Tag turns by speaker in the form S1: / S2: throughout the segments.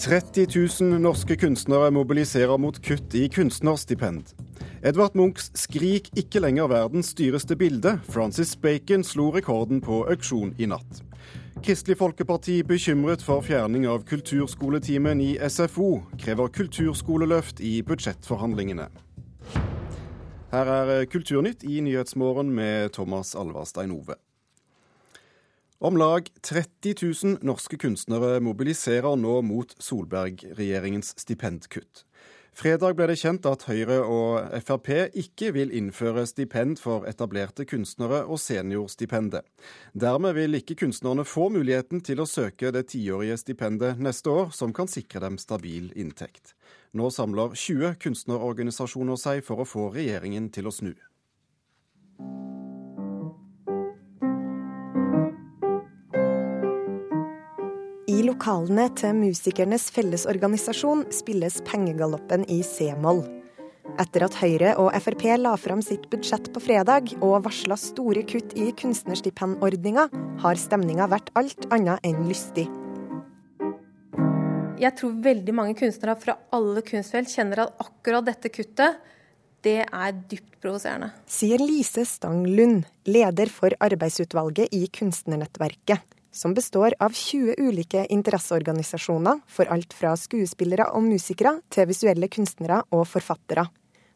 S1: 30 000 norske kunstnere mobiliserer mot kutt i kunstnerstipend. Edvard Munchs 'Skrik ikke lenger verdens dyreste bilde', Francis Bacon, slo rekorden på auksjon i natt. Kristelig Folkeparti bekymret for fjerning av kulturskoletimen i SFO, krever kulturskoleløft i budsjettforhandlingene. Her er Kulturnytt i Nyhetsmorgen med Thomas Alvarstein Ove. Om lag 30 000 norske kunstnere mobiliserer nå mot Solberg-regjeringens stipendkutt. Fredag ble det kjent at Høyre og Frp ikke vil innføre stipend for etablerte kunstnere og seniorstipendet. Dermed vil ikke kunstnerne få muligheten til å søke det tiårige stipendet neste år, som kan sikre dem stabil inntekt. Nå samler 20 kunstnerorganisasjoner seg for å få regjeringen til å snu.
S2: Lokalene til Musikernes Fellesorganisasjon spilles Pengegaloppen i c-moll. Etter at Høyre og Frp la fram sitt budsjett på fredag og varsla store kutt i kunstnerstipendordninga, har stemninga vært alt annet enn lystig.
S3: Jeg tror veldig mange kunstnere fra alle kunstfelt kjenner at akkurat dette kuttet, det er dypt provoserende.
S2: Sier Lise Stang Lund, leder for arbeidsutvalget i Kunstnernettverket som består av 20 ulike interesseorganisasjoner for alt fra skuespillere og musikere til visuelle kunstnere og forfattere.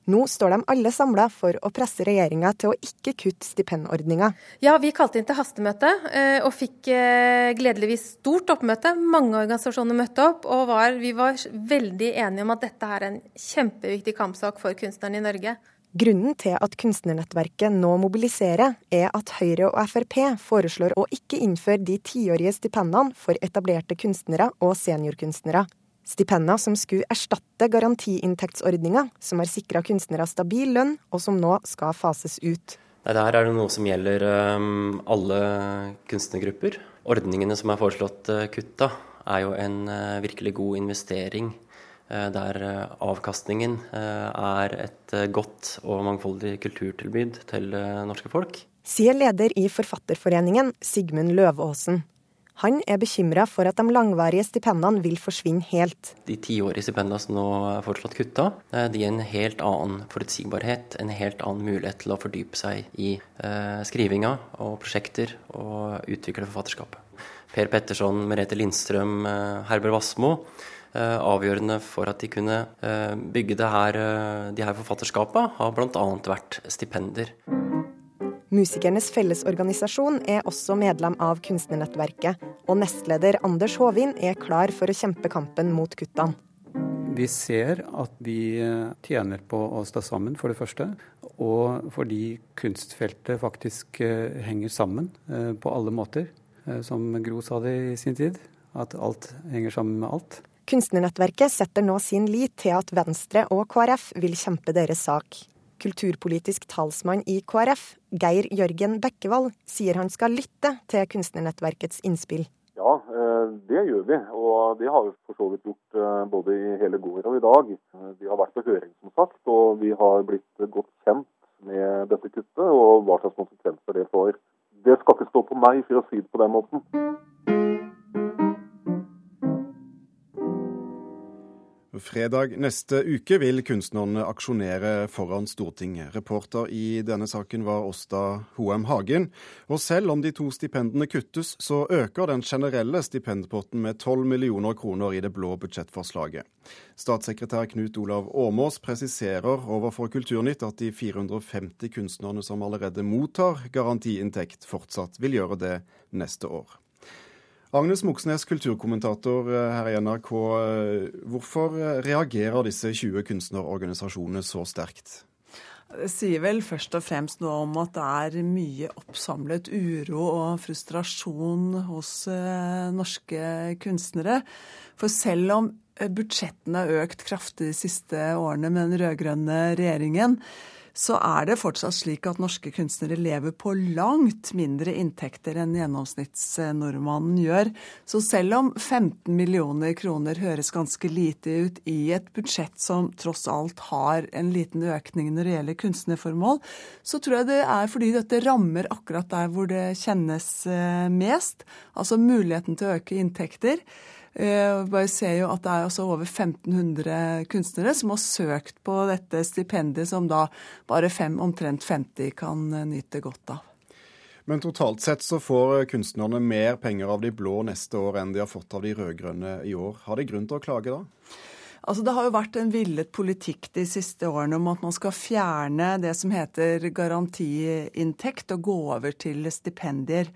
S2: Nå står de alle samla for å presse regjeringa til å ikke kutte stipendordninga.
S3: Ja, vi kalte inn til hastemøte eh, og fikk eh, gledeligvis stort oppmøte. Mange organisasjoner møtte opp, og var, vi var veldig enige om at dette er en kjempeviktig kampsak for kunstnerne i Norge.
S2: Grunnen til at Kunstnernettverket nå mobiliserer, er at Høyre og Frp foreslår å ikke innføre de tiårige stipendene for etablerte kunstnere og seniorkunstnere. Stipender som skulle erstatte garantiinntektsordninga, som har sikra kunstnere stabil lønn, og som nå skal fases ut.
S4: Nei, Der er noe som gjelder um, alle kunstnergrupper. Ordningene som er foreslått uh, kutta, er jo en uh, virkelig god investering Eh, der eh, avkastningen eh, er et godt og mangfoldig kulturtilbud til norske folk.
S2: Sier leder i Forfatterforeningen, Sigmund Løvaasen. Han er bekymra for at de langvarige stipendene vil forsvinne helt.
S4: De tiårige stipendene som nå er foreslått kutta, de gir en helt annen forutsigbarhet, en helt annen mulighet til å fordype seg i eh, skrivinga og prosjekter og utvikle forfatterskapet. Per Petterson, Merete Lindstrøm, Herbert Wassmo Eh, avgjørende for at de kunne eh, bygge det her, eh, de her forfatterskapene, har bl.a. vært stipender.
S2: Musikernes Fellesorganisasjon er også medlem av Kunstnernettverket, og nestleder Anders Håvin er klar for å kjempe kampen mot kuttene.
S5: Vi ser at vi tjener på å stå sammen, for det første. Og fordi kunstfeltet faktisk henger sammen på alle måter. Som Gro sa det i sin tid, at alt henger sammen med alt.
S2: Kunstnernettverket setter nå sin lit til at Venstre og KrF vil kjempe deres sak. Kulturpolitisk talsmann i KrF, Geir Jørgen Bekkevold, sier han skal lytte til Kunstnernettverkets innspill.
S6: Ja, eh, det gjør vi. Og det har vi for så vidt gjort eh, både i hele går og i dag. Vi har vært på høring, som sagt, og vi har blitt godt kjent med dette kuttet og hva slags konsekvenser det får. Det skal ikke stå på meg, for å si det på den måten.
S1: Fredag neste uke vil kunstnerne aksjonere foran Stortinget. Reporter i denne saken var Åsta Hoem Hagen. Og selv om de to stipendene kuttes, så øker den generelle stipendpotten med 12 millioner kroner i det blå budsjettforslaget. Statssekretær Knut Olav Åmås presiserer overfor Kulturnytt at de 450 kunstnerne som allerede mottar garantiinntekt, fortsatt vil gjøre det neste år. Agnes Moxnes, kulturkommentator eh, her i NRK. Eh, hvorfor eh, reagerer disse 20 kunstnerorganisasjonene så sterkt?
S7: Det sier vel først og fremst noe om at det er mye oppsamlet uro og frustrasjon hos norske kunstnere. For selv om budsjettene har økt kraftig de siste årene med den rød-grønne regjeringen, så er det fortsatt slik at norske kunstnere lever på langt mindre inntekter enn gjennomsnittsnordmannen gjør. Så selv om 15 millioner kroner høres ganske lite ut i et budsjett som tross alt har en liten økning når det gjelder kunstnerformål, så tror jeg det er fordi dette rammer akkurat der hvor det kjennes eh, mest. Altså muligheten til å øke inntekter. Vi bare ser jo at det er altså over 1500 kunstnere som har søkt på dette stipendiet, som da bare fem, omtrent 50 kan nyte godt av.
S1: Men totalt sett så får kunstnerne mer penger av de blå neste år enn de har fått av de rød-grønne i år. Har de grunn til å klage da?
S7: Altså Det har jo vært en villet politikk de siste årene om at man skal fjerne det som heter garantiinntekt og gå over til stipendier.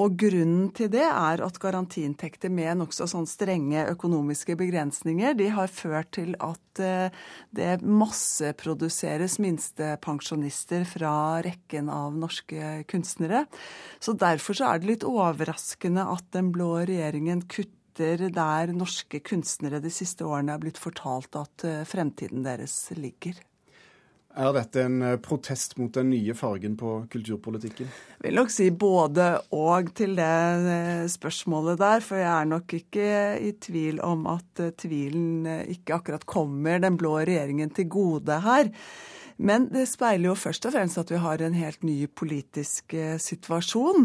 S7: Og grunnen til det er at garantiinntekter med nokså sånn strenge økonomiske begrensninger, de har ført til at eh, det masseproduseres minstepensjonister fra rekken av norske kunstnere. Så derfor så er det litt overraskende at den blå regjeringen kutter der norske kunstnere de siste årene er blitt fortalt at eh, fremtiden deres ligger.
S1: Er dette en eh, protest mot den nye fargen på kulturpolitikken?
S7: Jeg vil nok si både og til det eh, spørsmålet der. For jeg er nok ikke i tvil om at eh, tvilen ikke akkurat kommer den blå regjeringen til gode her. Men det speiler jo først og fremst at vi har en helt ny politisk situasjon.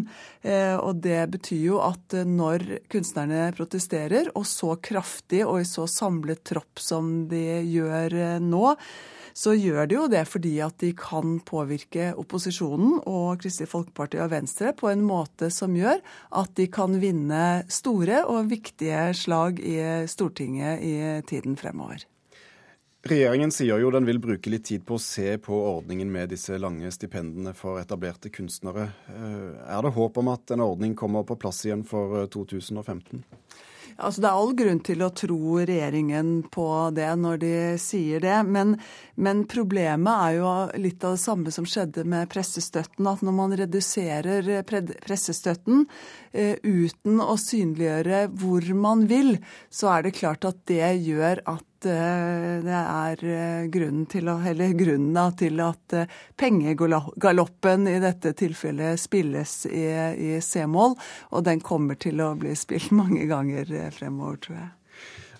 S7: Og det betyr jo at når kunstnerne protesterer, og så kraftig og i så samlet tropp som de gjør nå, så gjør de jo det fordi at de kan påvirke opposisjonen og Kristelig Folkeparti og Venstre på en måte som gjør at de kan vinne store og viktige slag i Stortinget i tiden fremover.
S1: Regjeringen sier jo den vil bruke litt tid på å se på ordningen med disse lange stipendene for etablerte kunstnere. Eh, er det håp om at en ordning kommer på plass igjen for 2015?
S7: Altså, det er all grunn til å tro regjeringen på det når de sier det. Men, men, problemet er jo litt av det samme som skjedde med pressestøtten. At når man reduserer pressestøtten eh, uten å synliggjøre hvor man vil, så er det klart at det gjør at det er eh, grunnen til, eller grunnen til at eh, pengegaloppen i dette tilfellet spilles i, i C-mål. Og den kommer til å bli spilt mange ganger fremover, tror jeg.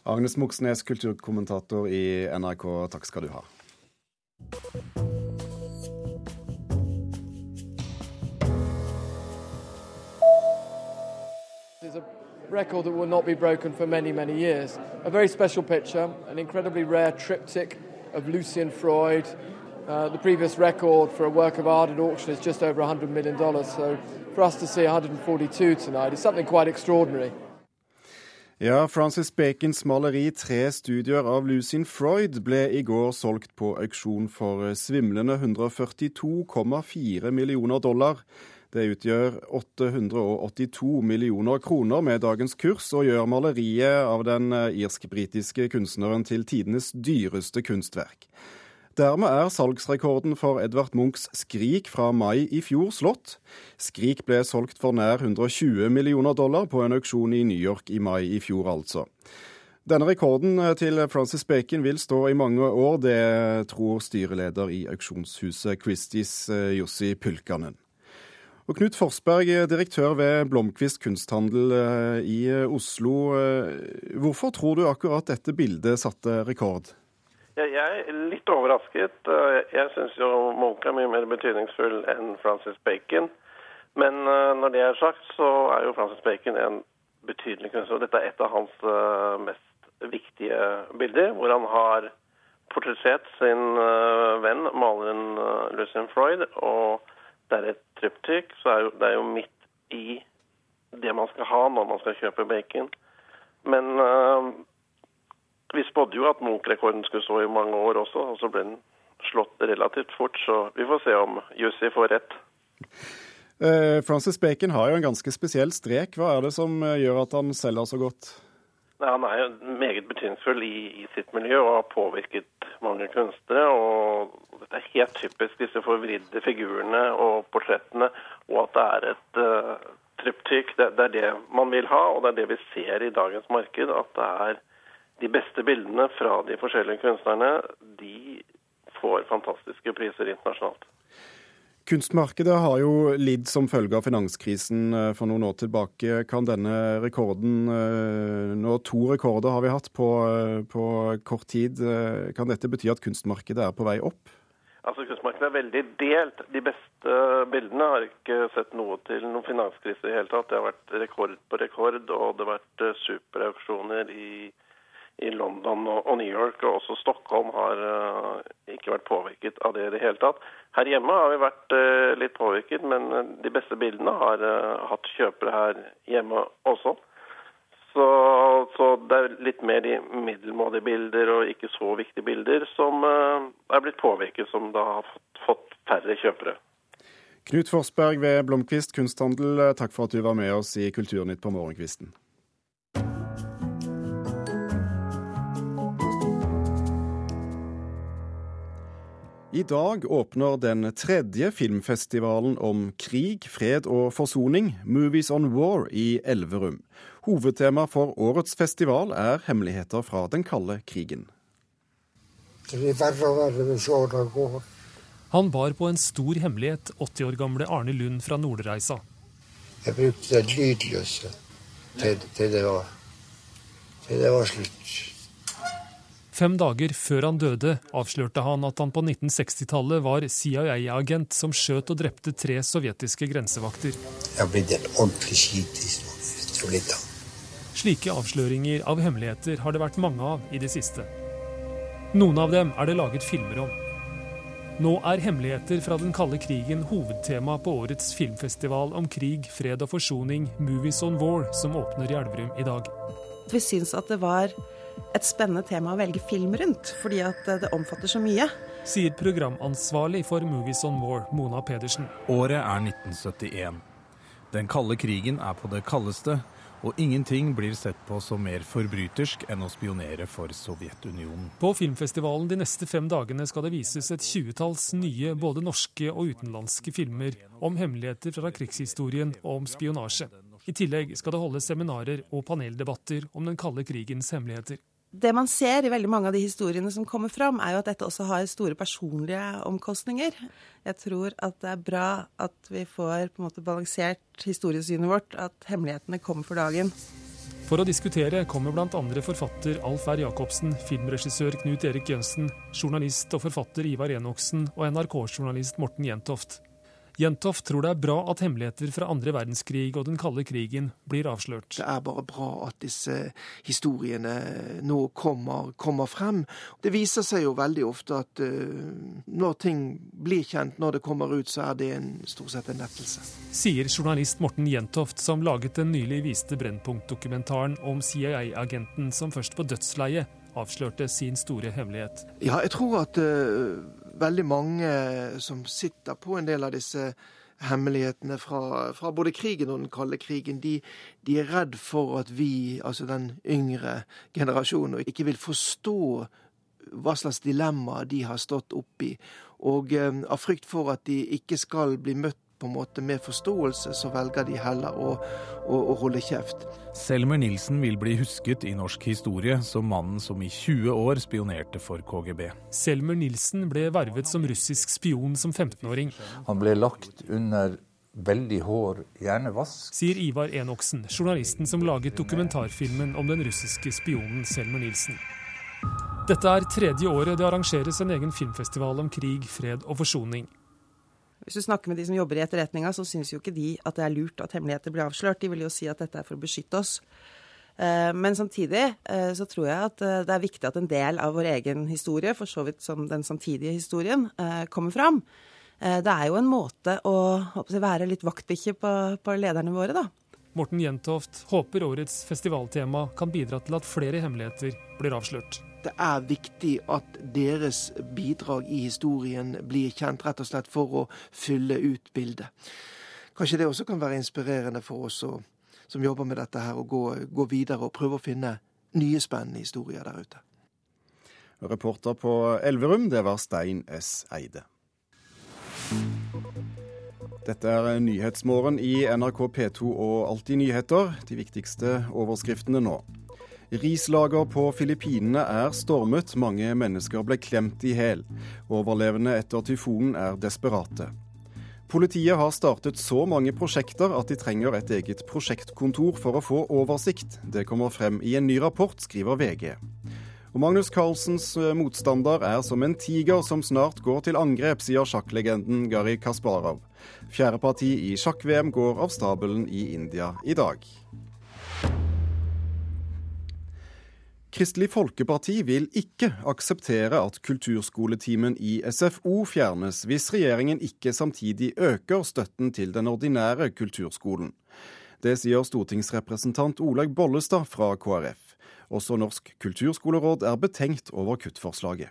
S1: Agnes Moxnes, kulturkommentator i NRK, takk skal du ha. Record that will not be broken for many, many years. A very special picture, an incredibly rare triptych of Lucian Freud. Uh, the previous record for a work of art at auction is just over $100 million. So for us to see 142 tonight is something quite extraordinary. Ja, Francis Bacons maleri 'Tre studier av Lucien Freud' ble i går solgt på auksjon for svimlende 142,4 millioner dollar. Det utgjør 882 millioner kroner med dagens kurs, og gjør maleriet av den eh, irsk-britiske kunstneren til tidenes dyreste kunstverk. Dermed er salgsrekorden for Edvard Munchs 'Skrik' fra mai i fjor slått. 'Skrik' ble solgt for nær 120 millioner dollar på en auksjon i New York i mai i fjor, altså. Denne rekorden eh, til Francis Bacon vil stå i mange år, det tror styreleder i auksjonshuset Christies eh, Jussi Pulkanen. Og Knut Forsberg, direktør ved Blomkvist kunsthandel eh, i eh, Oslo. Eh, hvorfor tror du akkurat dette bildet satte rekord?
S8: Jeg er litt overrasket. Jeg syns jo Munch er mye mer betydningsfull enn Francis Bacon. Men når det er sagt, så er jo Francis Bacon en betydelig kunstner. Dette er et av hans mest viktige bilder, hvor han har portrettert sin venn, maleren Lucien Freud. og det er et triptych, så er jo, det er jo midt i det man skal ha når man skal kjøpe bacon. Men uh, vi spådde jo at Munch-rekorden skulle stå i mange år også, og så ble den slått relativt fort. Så vi får se om Jussi får rett.
S1: Uh, Francis Bacon har jo en ganske spesiell strek. Hva er det som uh, gjør at han selger så godt?
S8: Nei, han er jo meget betydningsfull i, i, sitt miljø og har påvirket mange kunstnere. og Dette er helt typisk disse forvridde figurene og portrettene, og at det er et uh, triptyk. Det, det, er det man vil ha, og det er det vi ser i dagens marked. At det er de beste bildene fra de forskjellige kunstnerne. De får fantastiske priser internasjonalt.
S1: Kunstmarkedet har jo lidd som følge av finanskrisen eh, for noen år tilbake. Kan denne rekorden, eh, nå to rekorder har vi hatt på, eh, på kort tid, kan dette bety at kunstmarkedet er på vei opp?
S8: Altså Kunstmarkedet er veldig delt. De beste bildene har ikke sett noe til noen finanskrise i hele tatt. Det har vært rekord på rekord, og det har vært superauksjoner i, i London og, New York. Og også Stockholm har uh, ikke vært påvirket av det i det hele tatt. Her hjemme har vi vært uh, litt påvirket, men de beste bildene har hatt kjøpere her hjemme også. Så, så, det er litt mer de middelmådige bilder og ikke så viktige bilder som er blitt påvirket, som da har fått, fått færre kjøpere.
S1: Knut Forsberg ved Blomkvist kunsthandel, eh, takk for at du var med oss i Kulturnytt på morgenkvisten. I dag åpner den tredje filmfestivalen om krig, fred og forsoning, Movies on War, i Elverum. Hovedtema for årets festival er hemmeligheter fra den kalde krigen.
S9: Han bar på en stor hemmelighet, 80 år gamle Arne Lund fra Nordreisa.
S10: Jeg brukte det lydløse til, til, det var, til det var slutt.
S9: Fem dager før han døde, avslørte han at han på 1960-tallet var CIA-agent som skjøt og drepte tre sovjetiske grensevakter.
S10: Jeg har blitt en ordentlig skithistorie.
S9: Slike avsløringer av hemmeligheter har det vært mange av i det siste. Noen av dem er det laget filmer om. Nå er hemmeligheter fra den kalde krigen hovedtema på årets filmfestival om krig, fred og forsoning, Movies on War, som åpner i Elverum i dag.
S11: Vi syns at det var et spennende tema å velge film rundt, fordi at det omfatter så mye.
S9: Sier programansvarlig for Movies on War, Mona Pedersen.
S12: Året er 1971. Den kalde krigen er på det kaldeste, og ingenting blir sett på som mer forbrytersk enn å spionere for Sovjetunionen.
S9: På filmfestivalen de neste fem dagene skal det vises et tjuetalls nye både norske og utenlandske filmer om hemmeligheter fra krigshistorien og om spionasje. I tillegg skal det holdes seminarer og paneldebatter om den kalde krigens hemmeligheter
S11: det man ser i veldig mange av de historiene som kommer fram, er jo at dette også har store personlige omkostninger. Jeg tror at det er bra at vi får på en måte balansert historiesynet vårt, at hemmelighetene kommer for dagen.
S9: For å diskutere kommer bl.a. forfatter Alf R. Jacobsen, filmregissør Knut Erik Jensen, journalist og forfatter Ivar Enoksen og NRK-journalist Morten Jentoft. Jentoft tror det er bra at hemmeligheter fra andre verdenskrig og den kalde krigen blir avslørt.
S13: Det er bare bra at disse historiene nå kommer, kommer frem. Det viser seg jo veldig ofte at uh, når ting blir kjent, når det kommer ut, så er det en, stort sett en lettelse.
S9: Sier journalist Morten Jentoft, som laget den nylig viste Brennpunkt-dokumentaren om CIA-agenten som først på dødsleie avslørte sin store hemmelighet.
S13: Ja, jeg tror at uh, veldig mange som sitter på en del av disse hemmelighetene fra, fra, både krigen og den kalde krigen, de, de, er redd for at vi, altså den yngre generasjonen, ikke vil forstå hva slags dilemmaer de har stått oppi. Og eh, av frykt for at de ikke skal bli møtt på en måte med forståelse, så velger de heller å, å, å holde kjeft.
S12: Selmer Nilsen vil bli husket i norsk historie som mannen som i 20 år spionerte for KGB.
S9: Selmer Nilsen ble vervet som russisk spion som 15-åring.
S14: Han ble lagt under veldig hård hjernevask.
S9: Sier Ivar Enoksen, journalisten som laget dokumentarfilmen om den russiske spionen Selmer Nilsen. Dette er tredje året det arrangeres en egen filmfestival om krig, fred og forsoning.
S11: Hvis du snakker med de som jobber i etterretninga, så syns jo ikke de at det er lurt at hemmeligheter blir avslørt. De vil jo si at dette er for å beskytte oss. Eh, men samtidig eh, så tror jeg at eh, det er viktig at en del av vår egen historie, for så vidt som den samtidige historien, kommer fram. Det er jo en måte å, være litt vaktbikkje på, på lederne våre, da.
S9: Morten Jentoft håper årets festivaltema kan bidra til at flere hemmeligheter blir avslørt
S13: det er viktig at deres bidrag i historien blir kjent, rett og slett for å fylle ut bildet. Kanskje det også kan være inspirerende for oss som jobber med dette her, å gå, gå videre og prøve å finne nye spennende historier der ute.
S1: Reporter på Elverum, det var Stein S. Eide. Dette er Nyhetsmorgen i NRK P2 og Alltid nyheter. De viktigste overskriftene nå. Rislager på Filippinene er stormet, mange mennesker ble klemt i hæl. Overlevende etter tyfonen er desperate. Politiet har startet så mange prosjekter at de trenger et eget prosjektkontor for å få oversikt. Det kommer frem i en ny rapport, skriver VG. Og Magnus Carlsens eh, motstander er som en tiger som snart går til angrep, sier sjakklegenden Gary Kasparov. Fjerde parti i sjakk-VM går av stabelen i India i dag. Kristelig Folkeparti vil ikke akseptere at kulturskoletimen i SFO fjernes, hvis regjeringen ikke samtidig øker støtten til den ordinære kulturskolen. Det sier stortingsrepresentant Olaug Bollestad fra KrF. Også Norsk kulturskoleråd er betenkt over kuttforslaget.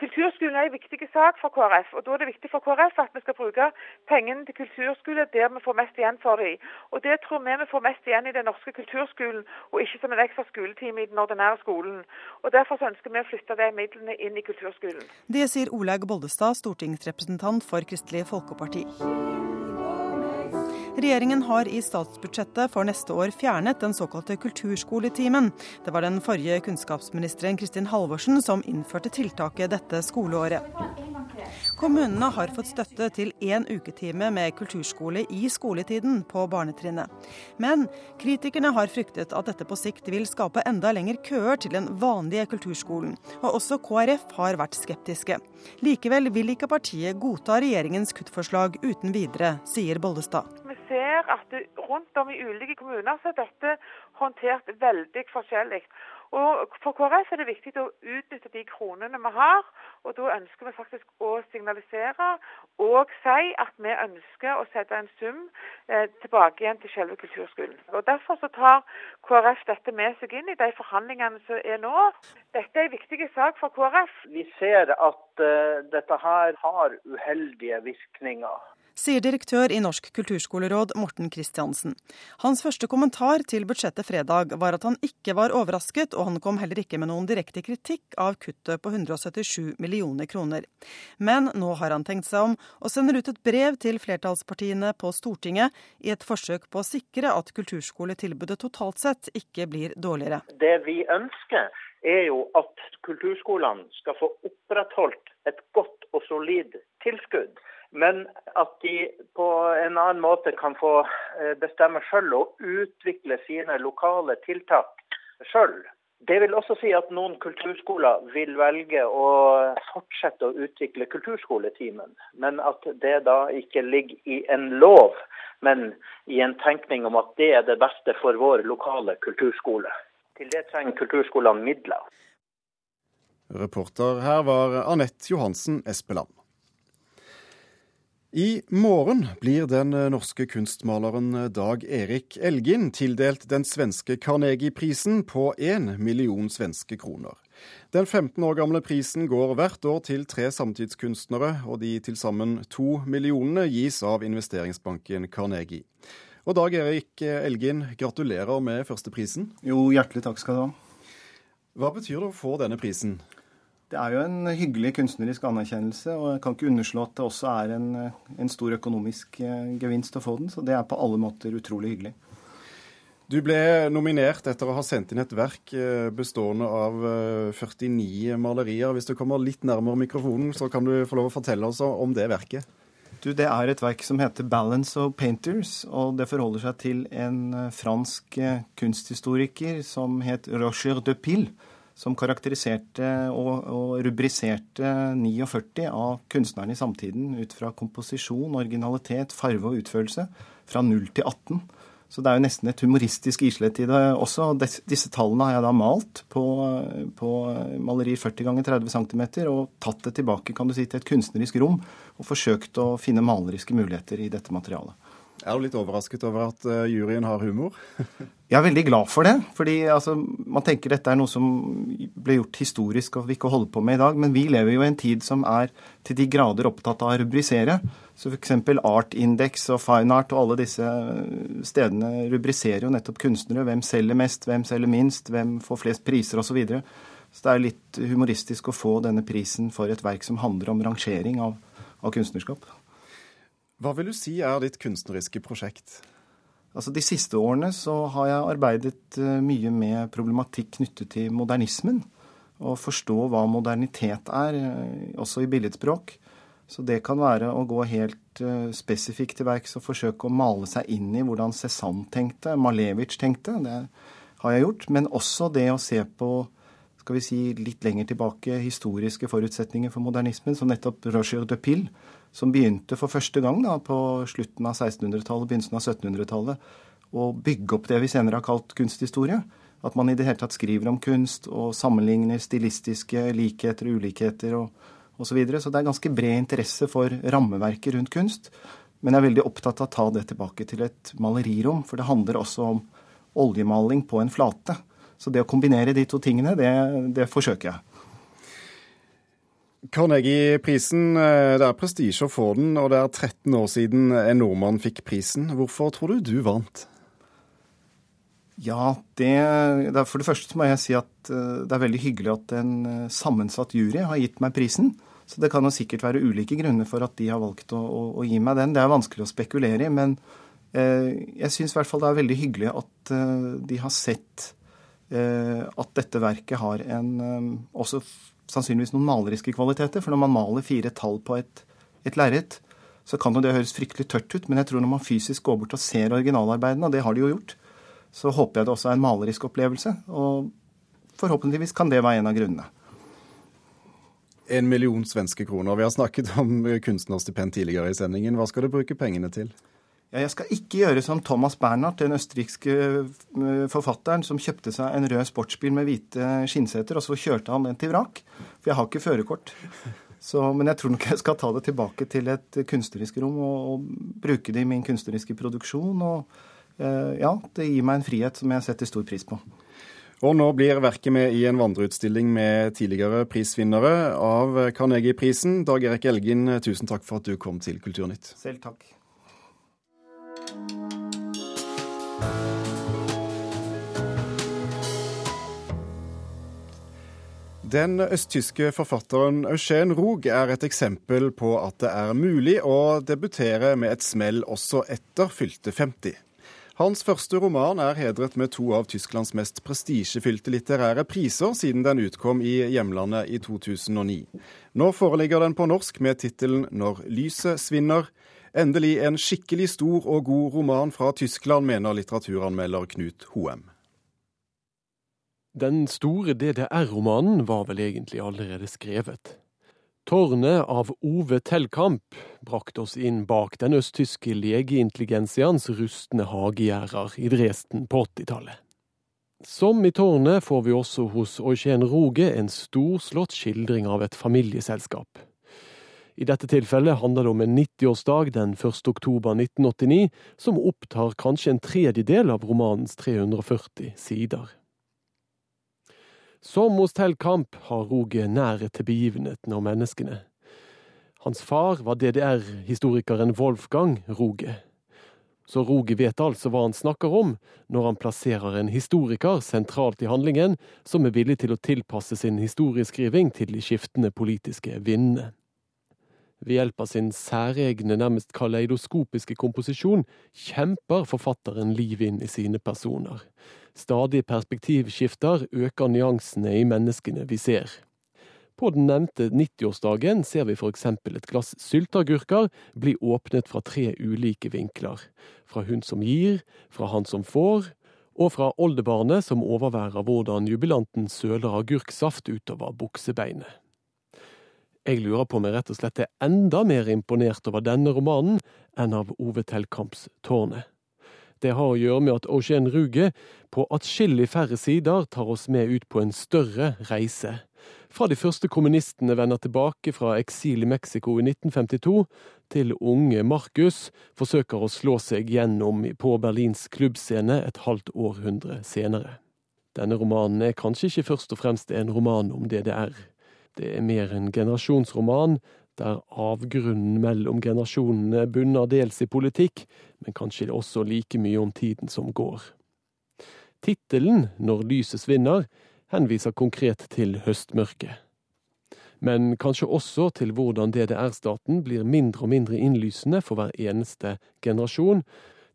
S15: Kulturskolen er en viktig sak for KrF, og da er det viktig for KrF at vi skal bruke pengene til kulturskole der vi får mest igjen for dem. Og Det tror vi vi får mest igjen i den norske kulturskolen, og ikke som en ekstra skoletime i den ordinære skolen. Og Derfor ønsker vi å flytte de midlene inn i kulturskolen.
S16: Det sier Olaug Bollestad, stortingsrepresentant for Kristelig Folkeparti. Regjeringen har i statsbudsjettet for neste år fjernet den såkalte kulturskoletimen. Det var den forrige kunnskapsministeren Kristin Halvorsen som innførte tiltaket dette skoleåret. Kommunene har fått støtte til én uketime med kulturskole i skoletiden på barnetrinnet. Men kritikerne har fryktet at dette på sikt vil skape enda lengre køer til den vanlige kulturskolen. Og også KrF har vært skeptiske. Likevel vil ikke partiet godta regjeringens kuttforslag uten videre, sier Bollestad
S15: ser at rundt om i ulike kommuner så er dette håndtert veldig forskjellig. Og For KrF er det viktig å utnytte de kronene vi har, og da ønsker vi faktisk å signalisere og si at vi ønsker å sette en sum eh, tilbake igjen til selve kulturskolen. Og Derfor så tar KrF dette med seg inn i de forhandlingene som er nå. Dette er en viktig sak for KrF.
S17: Vi ser at uh, dette her har uheldige virkninger
S16: sier direktør i Norsk kulturskoleråd Morten Kristiansen. Hans første kommentar til budsjettet fredag var at han ikke var overrasket, og han kom heller ikke med noen direkte kritikk av kuttet på 177 millioner kroner. Men nå har han tenkt seg om, og sender ut et brev til flertallspartiene på Stortinget i et forsøk på å sikre at kulturskoletilbudet totalt sett ikke blir dårligere.
S17: Det vi ønsker er jo at kulturskolene skal få opprettholdt et godt og solid tilskudd. Men at de på en annen måte kan få eh, bestemme sjøl og utvikle sine lokale tiltak sjøl. Det vil også si at noen kulturskoler vil velge å fortsette å utvikle kulturskoletimen, men at det da ikke ligger i en lov, men i en tenkning om at det er det beste for vår lokale kulturskole. Til det trenger kulturskolene midler.
S1: Reporter her var Anette Johansen Espeland. I morgen blir den norske kunstmaleren Dag Erik Elgin tildelt den svenske Carnegie-prisen på én million svenske kroner. Den 15 år gamle prisen går hvert år til tre samtidskunstnere, og de til sammen to millionene gis av investeringsbanken Carnegie. Og Dag Erik Elgin, gratulerer med førsteprisen.
S18: Jo, hjertelig takk skal du ha.
S1: Hva betyr det å få denne prisen?
S18: Det er jo en hyggelig kunstnerisk anerkjennelse, og jeg kan ikke underslå at det også er en, en, stor økonomisk eh, gevinst å få den. Så det er på alle måter utrolig hyggelig.
S1: Du ble nominert etter å ha sendt inn et verk eh, bestående av 49 eh, malerier. Hvis du kommer litt nærmere mikrofonen, så kan du få lov å fortelle oss om det verket.
S18: Du, Det er et verk som heter 'Balance of Painters', og det forholder seg til en fransk kunsthistoriker som het Roger de Pille som karakteriserte og, og, rubriserte 49 av kunstnerne i samtiden ut fra komposisjon, originalitet, farve og utførelse fra 0 til 18. Så det er jo nesten et humoristisk islett i det også. og Disse tallene har jeg da malt på, på maleri 40 ganger 30 cm og tatt det tilbake kan du si, til et kunstnerisk rom og forsøkt å finne maleriske muligheter i dette materialet.
S1: Er du litt overrasket over at uh, juryen har humor?
S18: jeg er veldig glad for det. fordi altså, Man tenker dette er noe som ble gjort historisk og vi ikke holder på med i dag. Men vi lever jo i en tid som er til de grader opptatt av å rubrisere. Så f.eks. Artindex og Fine Art og alle disse stedene rubriserer jo nettopp kunstnere. Hvem selger mest, hvem selger minst, hvem får flest priser osv. Så, videre. så det er litt humoristisk å få denne prisen for et verk som handler om rangering av, av kunstnerskap.
S1: Hva vil du si er ditt kunstneriske prosjekt?
S18: Altså De siste årene så har jeg arbeidet eh, mye med problematikk knyttet til modernismen. Og forstå hva modernitet er, eh, også i billedspråk. Så det kan være å gå helt uh, spesifikt til verks og forsøke å male seg inn i hvordan Cézanne tenkte, Malevich tenkte. Det har jeg gjort. Men også det å se på skal vi si, litt lenger tilbake historiske forutsetninger for modernismen, som nettopp Roger de Pille, som begynte for første gang da, på slutten av 1600-tallet, begynnelsen av 1700-tallet, å bygge opp det vi senere har kalt kunsthistorie. At man i det hele tatt skriver om kunst og sammenligner stilistiske likheter og ulikheter og osv. Så, videre. så det er ganske bred interesse for rammeverket rundt kunst. Men jeg er veldig opptatt av å ta det tilbake til et malerirom, for det handler også om oljemaling på en flate. Så det å kombinere de to tingene, det, det forsøker jeg.
S1: Carnegie-prisen, eh, det er prestisje å få den, og det er 13 år siden en nordmann fikk prisen. Hvorfor tror du du vant?
S18: Ja, det, det For det første må jeg si at eh, det er veldig hyggelig at en eh, sammensatt jury har gitt meg prisen. Så det kan jo sikkert være ulike grunner for at de har valgt å, å, å gi meg den. Det er vanskelig å spekulere i, men jeg syns i hvert fall det er veldig hyggelig at de har sett at dette verket har en også sannsynligvis noen maleriske kvaliteter. For når man maler fire tall på et, et lerret, så kan jo det høres fryktelig tørt ut, men jeg tror når man fysisk går bort og ser originalarbeidene, og det har de jo gjort, så håper jeg det også er en malerisk opplevelse. Og forhåpentligvis kan det være en av grunnene.
S1: En million svenske kroner. Vi har snakket om kunstnerstipend tidligere i sendingen. Hva skal du bruke pengene til?
S18: Ja, jeg skal ikke gjøre som Thomas Bernhardt, den østerrikske eh, forfatteren som kjøpte seg en rød sportsbil med hvite skinnseter, og så kjørte han den til vrak. For jeg har ikke førerkort. men jeg tror nok jeg skal ta det tilbake til et kunstnerisk rom og, og bruke det i min kunstneriske produksjon. Og eh, ja, det gir meg en frihet som jeg setter stor pris på.
S1: Og nå blir verket med i en vandreutstilling med tidligere prisvinnere av Carnegie-prisen. Dag Erik Elgin, tusen takk for at du kom til Kulturnytt.
S18: Selv takk.
S1: Den østtyske forfatteren Eugène Rog er et eksempel på at det er mulig å debutere med et smell også etter fylte 50. Hans første roman er hedret med to av Tysklands mest prestisjefylte litterære priser siden den utkom i hjemlandet i 2009. Nå foreligger den på norsk med tittelen 'Når lyset svinner'. Endelig en skikkelig stor og god roman fra Tyskland, mener litteraturanmelder Knut Hoem.
S19: Den store DDR-romanen var vel egentlig allerede skrevet. Tårnet av Ove Tellkamp brakte oss inn bak den østtyske legeintelligensians rustne hagegjerder i Dresden på 80-tallet. Som i tårnet får vi også hos Eugen Roge en storslått skildring av et familieselskap. I dette tilfellet handler det om en 90-årsdag den 1. oktober 1989, som opptar kanskje en tredjedel av romanens 340 sider. Som hos Tell Kamp har Roge nærhet til begivenhetene og menneskene. Hans far var DDR-historikeren Wolfgang Roge. Så Roge vet altså hva han snakker om når han plasserer en historiker sentralt i handlingen, som er villig til å tilpasse sin historieskriving til de skiftende politiske vindene. Ved hjelp av sin særegne, nærmest kaleidoskopiske komposisjon kjemper forfatteren liv inn i sine personer. Stadige perspektivskifter øker nyansene i menneskene vi ser. På den nevnte 90-årsdagen ser vi f.eks. et glass sylteagurker bli åpnet fra tre ulike vinkler. Fra hun som gir, fra han som får, og fra oldebarnet som overværer hvordan jubilanten søler agurksaft utover buksebeinet. Jeg lurer på om jeg rett og slett er enda mer imponert over denne romanen enn av Ove Tellkamps Tårnet. Det har å gjøre med at Ocean Ruge på atskillig færre sider tar oss med ut på en større reise. Fra de første kommunistene vender tilbake fra eksil i Mexico i 1952, til unge Marcus forsøker å slå seg gjennom på Berlins klubbscene et halvt århundre senere. Denne romanen er kanskje ikke først og fremst en roman om DDR. Det er mer en generasjonsroman, der avgrunnen mellom generasjonene bunner dels i politikk, men kanskje også like mye om tiden som går. Tittelen, Når lyset svinner, henviser konkret til høstmørket. Men kanskje også til hvordan DDR-staten blir mindre og mindre innlysende for hver eneste generasjon.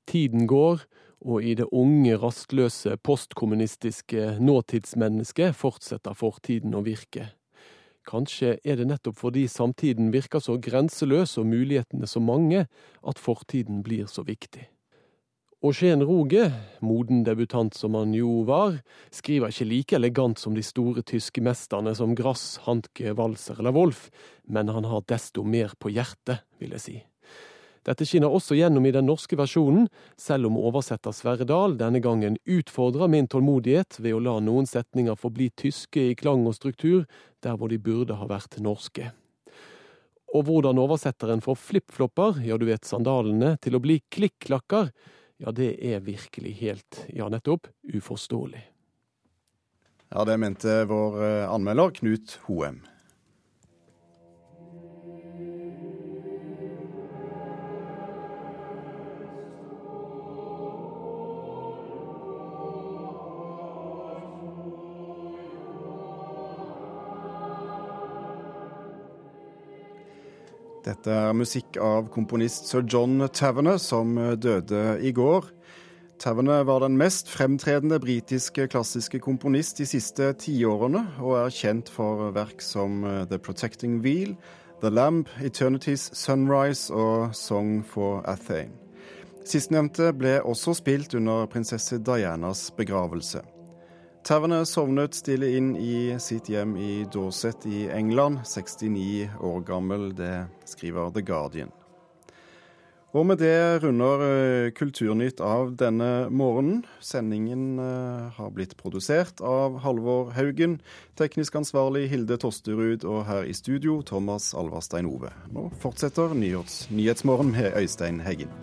S19: Tiden går, og i det unge, rastløse, postkommunistiske nåtidsmennesket fortsetter fortiden å virke. Kanskje er det nettopp fordi samtiden virker så grenseløs og mulighetene så mange, at fortiden blir så viktig. Eugen Roge, moden debutant som han jo var, skriver ikke like elegant som de store tyske mesterne som Grass, Hanke, Walser eller Wolf, men han har desto mer på hjertet, vil jeg si. Dette skinner også gjennom i den norske versjonen, selv om oversetter Sverre Dahl denne gangen utfordrer min tålmodighet ved å la noen setninger forbli tyske i klang og struktur, der hvor de burde ha vært norske. Og hvordan oversetteren får flipflopper, ja du vet sandalene, til å bli klikk-klakker, ja, det er virkelig helt, ja nettopp, uforståelig.
S1: Ja, det mente vår eh, anmelder Knut Hoem. Dette er musikk av komponist sir John Taverner, som døde i går. Taverner var den mest fremtredende britiske klassiske komponist de siste tiårene, og er kjent for verk som The Protecting Wheel, The Lamb, Eternities Sunrise og Song for Athane. Sistnevnte ble også spilt under prinsesse Dianas begravelse. Taverner sovnet stille inn i sitt hjem i Dorset i England, 69 år gammel. Det skriver The Guardian. Og med det runder eh, Kulturnytt av denne morgenen. Sendingen eh, har blitt produsert av Halvor Haugen, teknisk ansvarlig Hilde Tosterud og her i studio Thomas Alvarstein Ove. Nå fortsetter Nyhetsmorgen med Øystein Heggen.